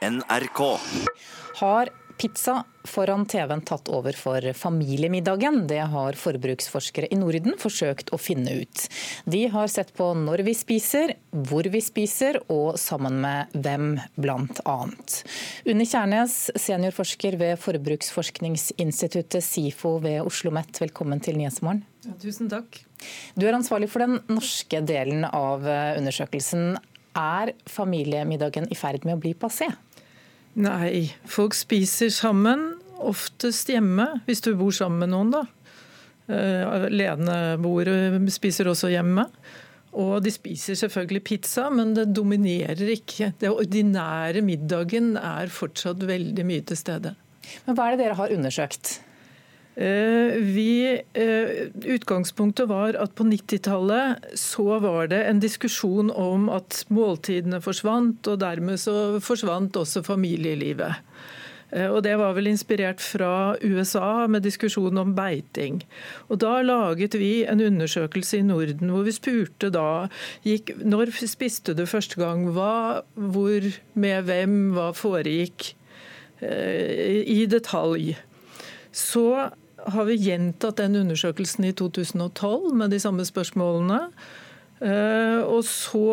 NRK. Har pizza foran TV-en tatt over for familiemiddagen? Det har forbruksforskere i Norden forsøkt å finne ut. De har sett på når vi spiser, hvor vi spiser og sammen med hvem, annet. Unni Kjærnes, seniorforsker ved Forbruksforskningsinstituttet SIFO ved Oslo OsloMet, velkommen til Nyhetsmorgen. Ja, tusen takk. Du er ansvarlig for den norske delen av undersøkelsen. Er familiemiddagen i ferd med å bli passé? Nei, folk spiser sammen, oftest hjemme, hvis du bor sammen med noen, da. Eh, Aleneboere spiser også hjemme. Og de spiser selvfølgelig pizza, men det dominerer ikke. Det ordinære middagen er fortsatt veldig mye til stede. Men Hva er det dere har undersøkt? Eh, vi, eh, utgangspunktet var at på 90-tallet så var det en diskusjon om at måltidene forsvant, og dermed så forsvant også familielivet. Eh, og Det var vel inspirert fra USA med diskusjonen om beiting. Og Da laget vi en undersøkelse i Norden hvor vi spurte da gikk, når spiste du første gang, hva, hvor, med hvem, hva foregikk, i detalj. Så har vi gjentatt den undersøkelsen i 2012 med de samme spørsmålene. Eh, og så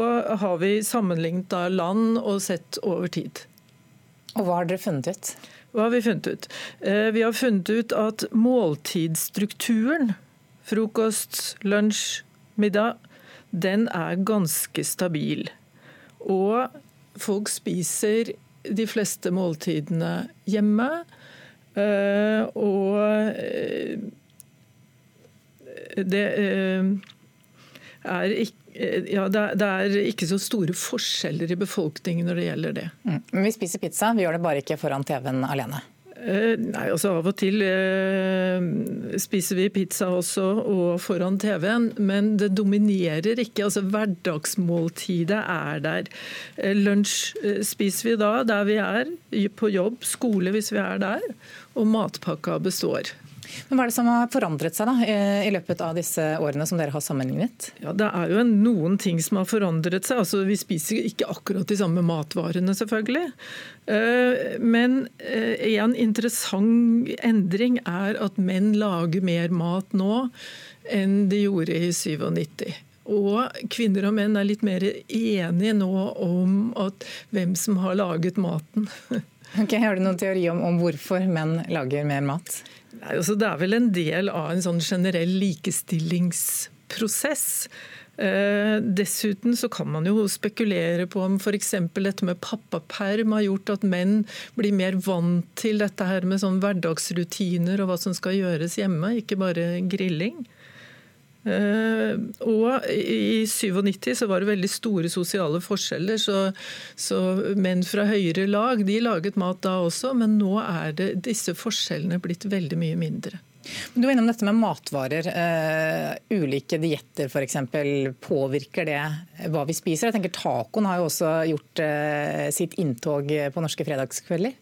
har vi sammenlignet land og sett over tid. Og Hva har dere funnet ut? Hva har Vi funnet ut? Eh, vi har funnet ut at måltidsstrukturen, frokost, lunsj, middag, den er ganske stabil. Og folk spiser de fleste måltidene hjemme. Eh, og eh, det eh, er ikke ja, det er ikke så store forskjeller i befolkningen når det gjelder det. Mm. Men vi spiser pizza, vi gjør det bare ikke foran TV-en alene? Nei, altså Av og til eh, spiser vi pizza også og foran TV-en, men det dominerer ikke. altså Hverdagsmåltidet er der. Lunsj spiser vi da der vi er, på jobb, skole hvis vi er der og matpakka består. Men Hva er det som har forandret seg da, i løpet av disse årene som dere har sammenlignet? Ja, Det er jo noen ting som har forandret seg. Altså, vi spiser ikke akkurat de samme matvarene, selvfølgelig. Eh, men eh, en interessant endring er at menn lager mer mat nå enn de gjorde i 97. Og kvinner og menn er litt mer enige nå om at hvem som har laget maten. Ok, Har du noen teori om, om hvorfor menn lager mer mat? Altså det er vel en del av en sånn generell likestillingsprosess. Eh, dessuten så kan man jo spekulere på om f.eks. dette med pappaperm har gjort at menn blir mer vant til dette her med sånn hverdagsrutiner og hva som skal gjøres hjemme, ikke bare grilling. Eh, og i 97 så var det veldig store sosiale forskjeller, så, så, menn fra høyere lag de laget mat da også, men nå er det disse forskjellene blitt veldig mye mindre. Du var innom dette med matvarer. Uh, ulike dietter f.eks. Påvirker det hva vi spiser? Jeg tenker Tacoen har jo også gjort uh, sitt inntog på norske fredagskvelder.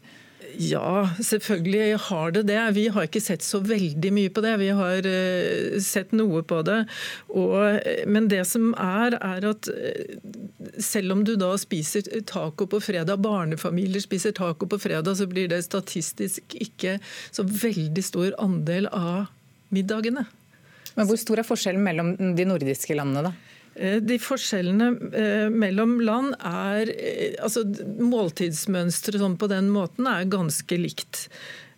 Ja, selvfølgelig har det det. Vi har ikke sett så veldig mye på det. Vi har uh, sett noe på det. Og, men det som er, er at uh, selv om du da spiser taco på fredag, barnefamilier spiser taco på fredag, så blir det statistisk ikke så veldig stor andel av middagene. Men Hvor stor er forskjellen mellom de nordiske landene? da? Eh, de forskjellene eh, mellom land er eh, altså Måltidsmønsteret sånn på den måten er ganske likt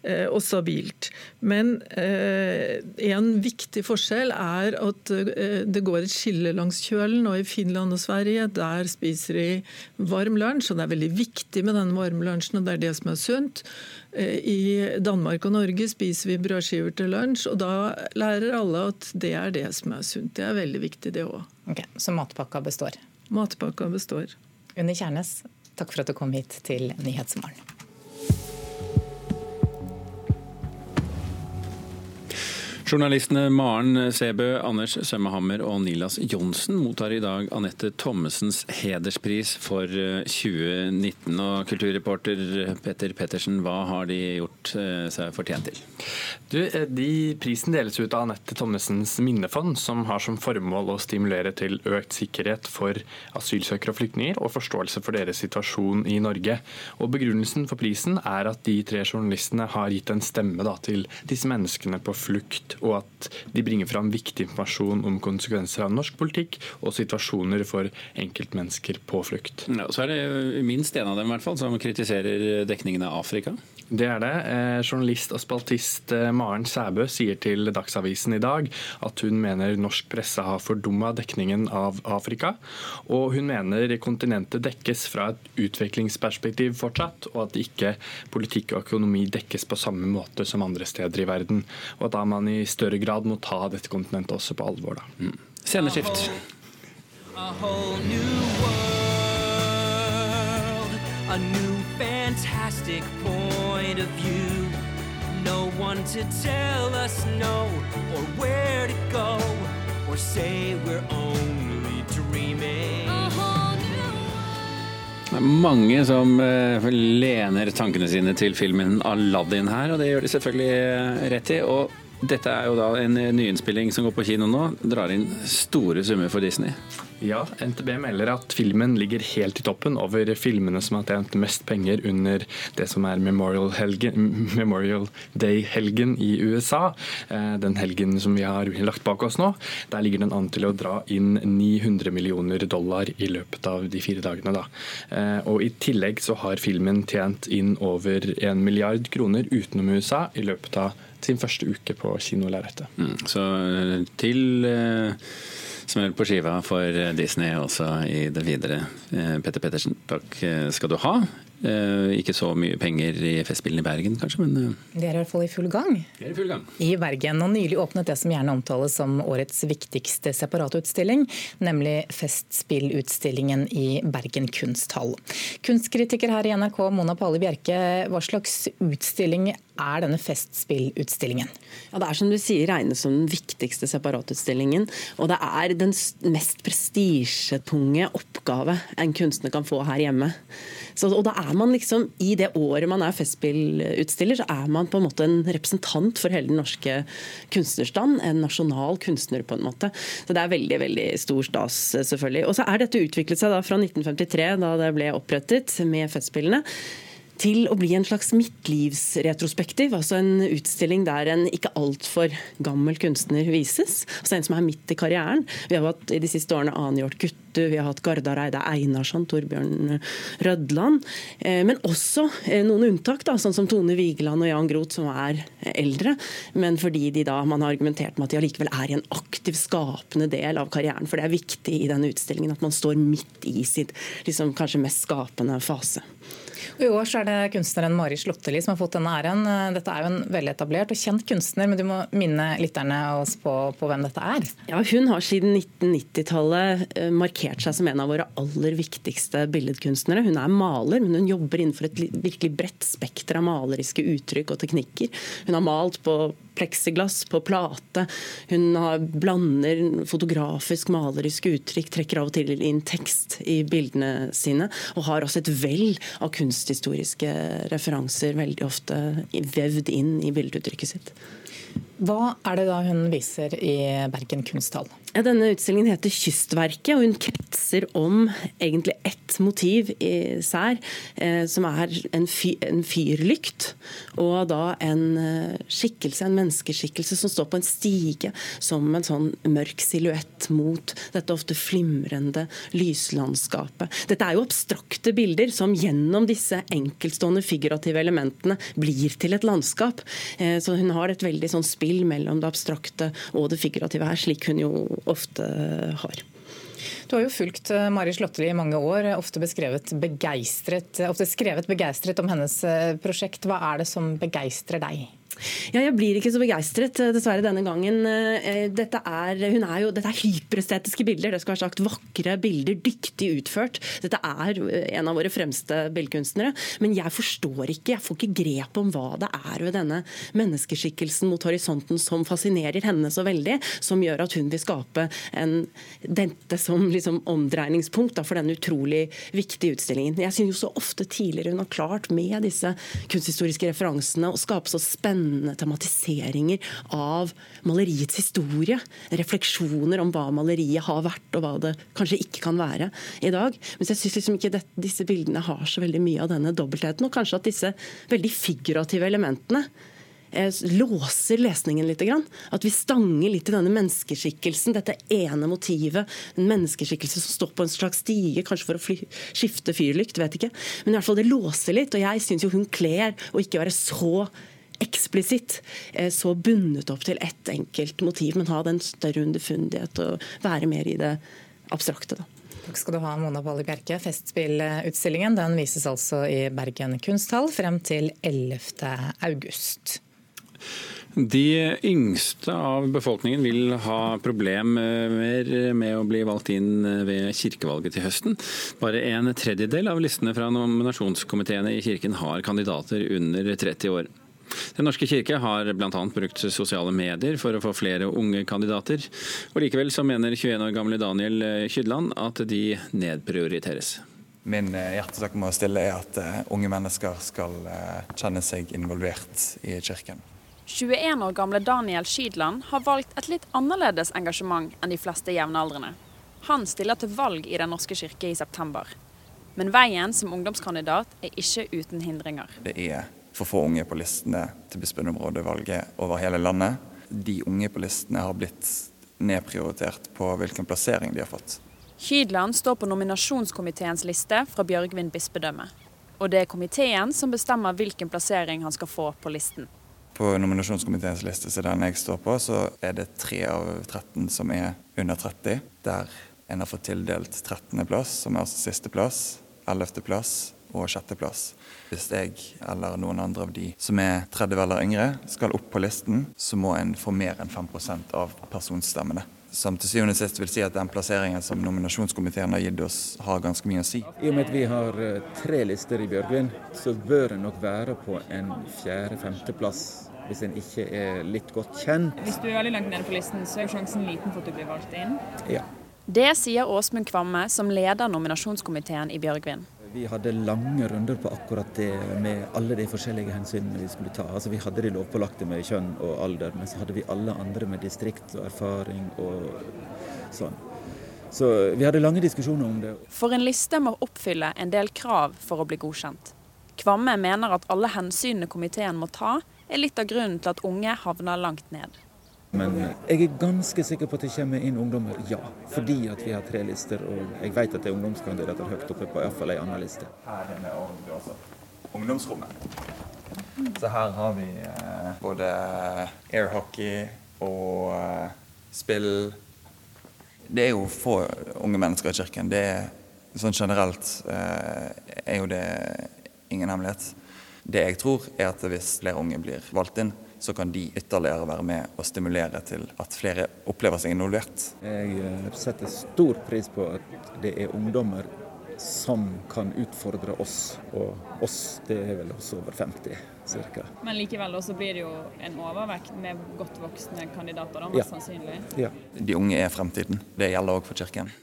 og stabilt. Men en viktig forskjell er at det går et skille langs kjølen. Og i Finland og Sverige der spiser de varm lunsj, og det er veldig viktig med denne varme lunsjen, og det er det som er sunt. I Danmark og Norge spiser vi brødskiver til lunsj, og da lærer alle at det er det som er sunt. Det er veldig viktig, det òg. Ok, Så matpakka består? Matpakka består. Unni Kjernes, takk for at du kom hit til Nyhetsmorgen. Journalistene Maren Sebø, Anders Sømmehammer og Nilas Johnsen mottar i dag Anette Thommessens hederspris for 2019. Eh, og kulturreporter Petter Pettersen, hva har de gjort eh, seg fortjent til? Du, eh, de Prisen deles ut av Anette Thommessens minnefond, som har som formål å stimulere til økt sikkerhet for asylsøkere og flyktninger, og forståelse for deres situasjon i Norge. Og Begrunnelsen for prisen er at de tre journalistene har gitt en stemme da, til disse menneskene på flukt og at de bringer fram viktig informasjon om konsekvenser av norsk politikk og situasjoner for enkeltmennesker på flukt. Ja, så er det minst en av dem i hvert fall, som kritiserer dekningen av Afrika? Det er det. Eh, journalist og spaltist eh, Maren Sæbø sier til Dagsavisen i dag at hun mener norsk presse har fordumma dekningen av Afrika. Og hun mener kontinentet dekkes fra et utviklingsperspektiv fortsatt, og at ikke politikk og økonomi dekkes på samme måte som andre steder i verden. Og at da man i større grad må ta dette kontinentet også på alvor. Da. Mm. Sceneskift. A whole new world. A new fantastic point of view. No one to tell us no or where to go or say we're only dreaming. Det er mange som uh, lener tankene sine til filmen 'Aladdin' her, og det gjør de selvfølgelig eh, rett i. Og dette er jo da en nyinnspilling som går på kino nå. Drar inn store summer for Disney. Ja, NTB melder at filmen ligger helt i toppen over filmene som har tjent mest penger under det som er Memorial, Memorial Day-helgen i USA. Eh, den helgen som vi har lagt bak oss nå. Der ligger den an til å dra inn 900 millioner dollar i løpet av de fire dagene. Da. Eh, og I tillegg så har filmen tjent inn over en milliard kroner utenom USA i løpet av sin første uke på kinolerretet. Mm, så eh, til smell på skiva for Disney også i det videre. Eh, Petter Pettersen, takk eh, skal du ha. Eh, ikke så mye penger i Festspillene i Bergen, kanskje, men De er i hvert fall i full gang. Det er i full gang. I Bergen. Og nylig åpnet det som gjerne omtales som årets viktigste separatutstilling, nemlig Festspillutstillingen i Bergen kunsthall. Kunstkritiker her i NRK, Mona Pali Bjerke, hva slags utstilling er denne Festspillutstillingen? Ja, Det er som du sier regnes som den viktigste separatutstillingen. Og det er den mest prestisjetunge oppgave en kunstner kan få her hjemme. Så, og da er man liksom, I det året man er Festspillutstiller, så er man på en måte en representant for hele den norske kunstnerstand. En nasjonal kunstner, på en måte. Så det er veldig veldig stor stas, selvfølgelig. Og så er dette utviklet seg da fra 1953, da det ble opprettet med Festspillene til å bli en slags midtlivsretrospektiv. Altså en utstilling der en ikke altfor gammel kunstner vises. Altså en som er midt i karrieren. Vi har hatt i de siste årene Anjort Guttu, vi har hatt Gardar Eide Einarsson, Torbjørn Rødland. Eh, men også eh, noen unntak, da, sånn som Tone Vigeland og Jan Groth, som er eldre. Men fordi de da, man har argumentert med at de allikevel er i en aktiv, skapende del av karrieren. For det er viktig i denne utstillingen at man står midt i sitt liksom, kanskje mest skapende fase. I år er det kunstneren Mari Slåtteli som har fått denne æren. Dette er jo en veletablert og kjent kunstner, men du må minne lytterne oss på, på hvem dette er? Ja, Hun har siden 1990-tallet eh, markert seg som en av våre aller viktigste billedkunstnere. Hun er maler, men hun jobber innenfor et virkelig bredt spekter av maleriske uttrykk og teknikker. Hun har malt på pleksiglass, på plate. Hun har, blander fotografisk, malerisk uttrykk, trekker av og til inn tekst i bildene sine, og har også et vell av kunsthistoriske referanser veldig ofte vevd inn i bildeuttrykket sitt. Hva er det da hun viser i Bergen kunsthall? Ja, denne utstillingen heter 'Kystverket', og hun kretser om egentlig ett motiv i sær, eh, som er en, fyr, en, fyrlykt. Og da en eh, skikkelse, en menneskeskikkelse som står på en stige som en sånn mørk silhuett mot dette ofte flimrende lyslandskapet. Dette er jo abstrakte bilder som gjennom disse enkeltstående figurative elementene blir til et landskap. Eh, så hun har et veldig sånn spill mellom det abstrakte og det figurative her, slik hun jo ofte har. Du har jo fulgt eh, Mari Slåtteli i mange år, ofte, begeistret, ofte skrevet begeistret om hennes eh, prosjekt. Hva er det som begeistrer deg? Ja, jeg blir ikke så begeistret, eh, dessverre, denne gangen. Eh, dette er, hun er jo, dette er hyperestetiske bilder. Det skal være sagt vakre bilder, dyktig utført. Dette er eh, en av våre fremste billedkunstnere. Men jeg forstår ikke, jeg får ikke grep om hva det er ved denne menneskeskikkelsen mot horisonten som fascinerer henne så veldig, som gjør at hun vil skape en, dette som liksom omdreiningspunkt da, for denne utrolig viktige utstillingen. Jeg synes jo så ofte tidligere hun har klart med disse kunsthistoriske referansene å skape så spennende spennende tematiseringer av maleriets historie. Refleksjoner om hva maleriet har vært, og hva det kanskje ikke kan være i dag. Men jeg syns liksom ikke det, disse bildene har så veldig mye av denne dobbeltheten, og kanskje at disse veldig figurative elementene eh, låser lesningen litt. At vi stanger litt i denne menneskeskikkelsen, dette ene motivet. En menneskeskikkelse som står på en slags stige, kanskje for å fly, skifte fyrlykt, vet ikke. Men i hvert fall det låser litt. Og jeg syns jo hun kler å ikke være så eksplisitt eh, så bundet opp til ett enkelt motiv, men ha den større underfundighet og være mer i det abstrakte. da. Takk skal du ha, Mona Palle Bjerke. Festspillutstillingen den vises altså i Bergen kunsthall frem til 11. august. De yngste av befolkningen vil ha problemer med å bli valgt inn ved kirkevalget til høsten. Bare en tredjedel av listene fra nominasjonskomiteene i kirken har kandidater under 30 år. Den norske kirke har bl.a. brukt sosiale medier for å få flere unge kandidater. og Likevel så mener 21 år gamle Daniel Kydland at de nedprioriteres. Min eh, hjertesak med å stille er at eh, unge mennesker skal eh, kjenne seg involvert i kirken. 21 år gamle Daniel Skydland har valgt et litt annerledes engasjement enn de fleste jevnaldrende. Han stiller til valg i Den norske kirke i september. Men veien som ungdomskandidat er ikke uten hindringer. Det er for få unge på listene til bispedømmerådevalget over hele landet. De unge på listene har blitt nedprioritert på hvilken plassering de har fått. Kydland står på nominasjonskomiteens liste fra Bjørgvin bispedømme. Og det er komiteen som bestemmer hvilken plassering han skal få på listen. På nominasjonskomiteens liste så den jeg står på, så er det tre av 13 som er under 30. Der en har fått tildelt 13.-plass, som er altså sisteplass, 11.-plass og sjetteplass. Hvis jeg eller noen andre av de som er 30 eller yngre skal opp på listen, så må en få mer enn 5% av personstemmene. Som til syvende og sist vil si at den plasseringen som nominasjonskomiteen har gitt oss, har ganske mye å si. I og med at vi har eh, tre lister i Bjørgvin, så bør en nok være på en fjerde-femteplass hvis en ikke er litt godt kjent. Hvis du er veldig langt nede på listen, så er sjansen liten for at du blir valgt inn? Ja. Det sier Åsmund Kvamme, som leder nominasjonskomiteen i Bjørgvin. Vi hadde lange runder på akkurat det med alle de forskjellige hensynene vi skulle ta. Altså Vi hadde de lovpålagte med kjønn og alder, men så hadde vi alle andre med distrikt og erfaring og sånn. Så vi hadde lange diskusjoner om det. For en liste må oppfylle en del krav for å bli godkjent. Kvamme mener at alle hensynene komiteen må ta, er litt av grunnen til at unge havner langt ned. Men jeg er ganske sikker på at det kommer inn ungdommer, ja. Fordi at vi har tre lister, og jeg vet at det er ungdomskandidater høyt oppe på iallfall ei anna liste. Her er vi også ungdomsrommet. Så her har vi eh, både airhockey og eh, spill. Det er jo få unge mennesker i kirken. Det er sånn generelt eh, er jo det ingen hemmelighet. Det jeg tror, er at hvis flere unge blir valgt inn, så kan de ytterligere være med og stimulere til at flere opplever seg involvert. Jeg eh, setter stor pris på at det er ungdommer som kan utfordre oss, og oss det er vel også over 50 ca. Men likevel også blir det jo en overvekt med godt voksne kandidater, da, mest ja. sannsynlig? Ja. De unge er fremtiden. Det gjelder òg for Kirken.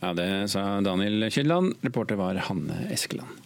Ja, Det sa Daniel Kylland. Reporter var Hanne Eskeland.